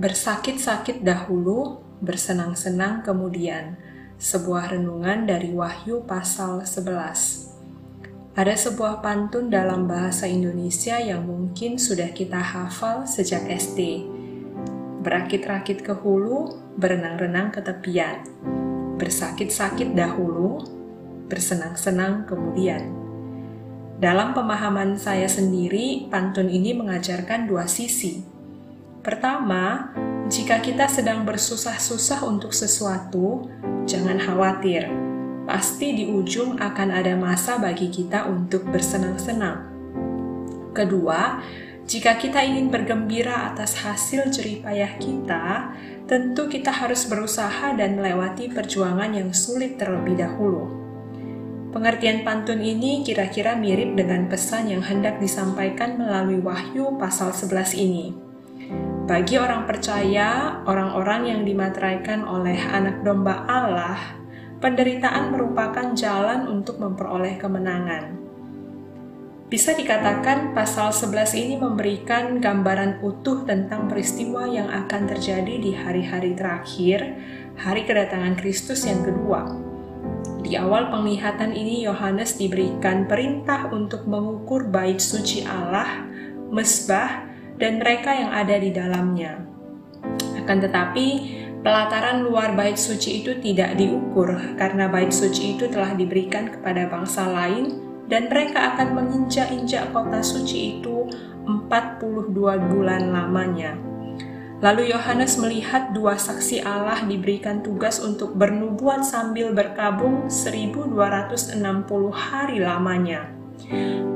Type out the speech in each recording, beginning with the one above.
Bersakit-sakit dahulu, bersenang-senang kemudian. Sebuah renungan dari Wahyu pasal 11. Ada sebuah pantun dalam bahasa Indonesia yang mungkin sudah kita hafal sejak SD. Berakit-rakit ke hulu, berenang-renang ke tepian. Bersakit-sakit dahulu, bersenang-senang kemudian. Dalam pemahaman saya sendiri, pantun ini mengajarkan dua sisi. Pertama, jika kita sedang bersusah-susah untuk sesuatu, jangan khawatir. Pasti di ujung akan ada masa bagi kita untuk bersenang-senang. Kedua, jika kita ingin bergembira atas hasil jeripayah kita, tentu kita harus berusaha dan melewati perjuangan yang sulit terlebih dahulu. Pengertian pantun ini kira-kira mirip dengan pesan yang hendak disampaikan melalui Wahyu pasal 11 ini. Bagi orang percaya, orang-orang yang dimateraikan oleh anak domba Allah, penderitaan merupakan jalan untuk memperoleh kemenangan. Bisa dikatakan pasal 11 ini memberikan gambaran utuh tentang peristiwa yang akan terjadi di hari-hari terakhir, hari kedatangan Kristus yang kedua. Di awal penglihatan ini Yohanes diberikan perintah untuk mengukur bait suci Allah, mesbah, dan mereka yang ada di dalamnya. Akan tetapi, pelataran luar bait suci itu tidak diukur karena bait suci itu telah diberikan kepada bangsa lain dan mereka akan menginjak-injak kota suci itu 42 bulan lamanya. Lalu Yohanes melihat dua saksi Allah diberikan tugas untuk bernubuat sambil berkabung 1260 hari lamanya.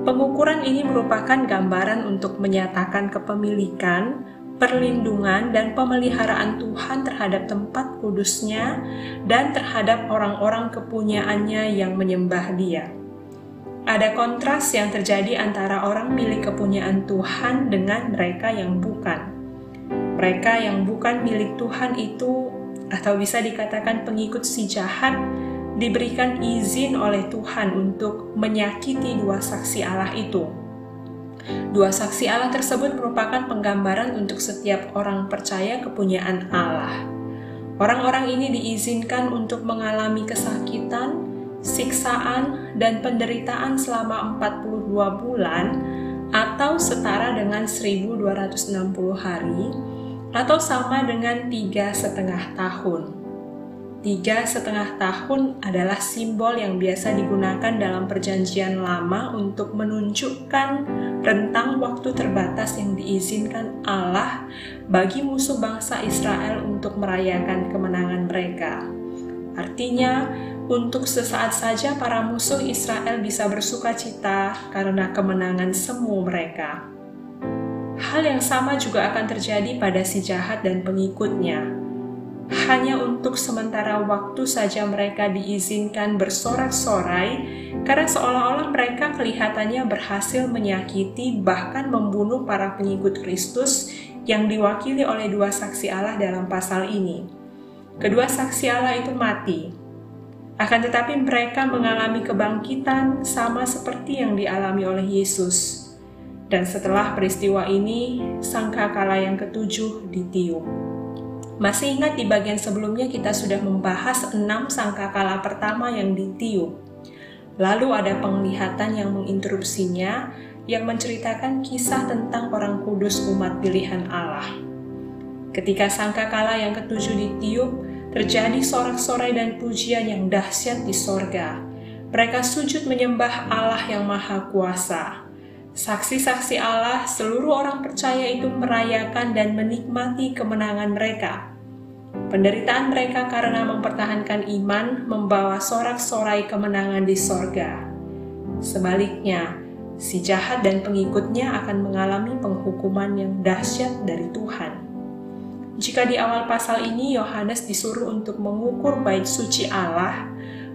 Pengukuran ini merupakan gambaran untuk menyatakan kepemilikan, perlindungan, dan pemeliharaan Tuhan terhadap tempat kudusnya dan terhadap orang-orang kepunyaannya yang menyembah dia. Ada kontras yang terjadi antara orang milik kepunyaan Tuhan dengan mereka yang bukan. Mereka yang bukan milik Tuhan itu, atau bisa dikatakan pengikut si jahat, diberikan izin oleh Tuhan untuk menyakiti dua saksi Allah itu. Dua saksi Allah tersebut merupakan penggambaran untuk setiap orang percaya kepunyaan Allah. Orang-orang ini diizinkan untuk mengalami kesakitan, siksaan, dan penderitaan selama 42 bulan atau setara dengan 1260 hari atau sama dengan tiga setengah tahun. Tiga setengah tahun adalah simbol yang biasa digunakan dalam Perjanjian Lama untuk menunjukkan rentang waktu terbatas yang diizinkan Allah bagi musuh bangsa Israel untuk merayakan kemenangan mereka. Artinya, untuk sesaat saja para musuh Israel bisa bersuka cita karena kemenangan semu mereka. Hal yang sama juga akan terjadi pada si jahat dan pengikutnya hanya untuk sementara waktu saja mereka diizinkan bersorak-sorai karena seolah-olah mereka kelihatannya berhasil menyakiti bahkan membunuh para pengikut Kristus yang diwakili oleh dua saksi Allah dalam pasal ini. Kedua saksi Allah itu mati. Akan tetapi mereka mengalami kebangkitan sama seperti yang dialami oleh Yesus. Dan setelah peristiwa ini, sangkakala yang ketujuh ditiup. Masih ingat di bagian sebelumnya kita sudah membahas enam sangkakala pertama yang ditiup. Lalu ada penglihatan yang menginterupsinya yang menceritakan kisah tentang orang kudus umat pilihan Allah. Ketika sangkakala yang ketujuh ditiup, terjadi sorak-sorai dan pujian yang dahsyat di sorga. Mereka sujud menyembah Allah yang Maha Kuasa. Saksi-saksi Allah, seluruh orang percaya itu merayakan dan menikmati kemenangan mereka. Penderitaan mereka karena mempertahankan iman membawa sorak-sorai kemenangan di sorga. Sebaliknya, si jahat dan pengikutnya akan mengalami penghukuman yang dahsyat dari Tuhan. Jika di awal pasal ini Yohanes disuruh untuk mengukur bait suci Allah,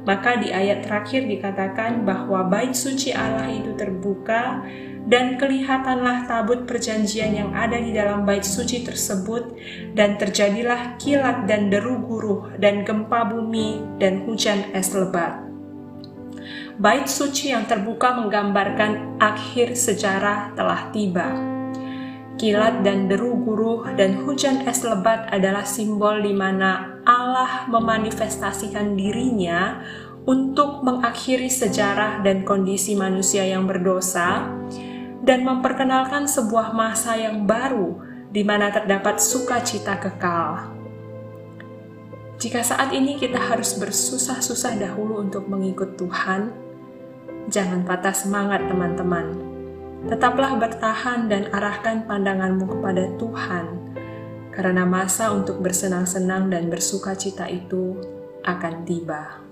maka di ayat terakhir dikatakan bahwa bait suci Allah itu terbuka dan kelihatanlah tabut perjanjian yang ada di dalam bait suci tersebut dan terjadilah kilat dan deru guruh dan gempa bumi dan hujan es lebat. Bait suci yang terbuka menggambarkan akhir sejarah telah tiba. Kilat dan deru guru dan hujan es lebat adalah simbol di mana Allah memanifestasikan dirinya untuk mengakhiri sejarah dan kondisi manusia yang berdosa dan memperkenalkan sebuah masa yang baru di mana terdapat sukacita kekal. Jika saat ini kita harus bersusah-susah dahulu untuk mengikut Tuhan, jangan patah semangat teman-teman Tetaplah bertahan dan arahkan pandanganmu kepada Tuhan, karena masa untuk bersenang-senang dan bersuka cita itu akan tiba.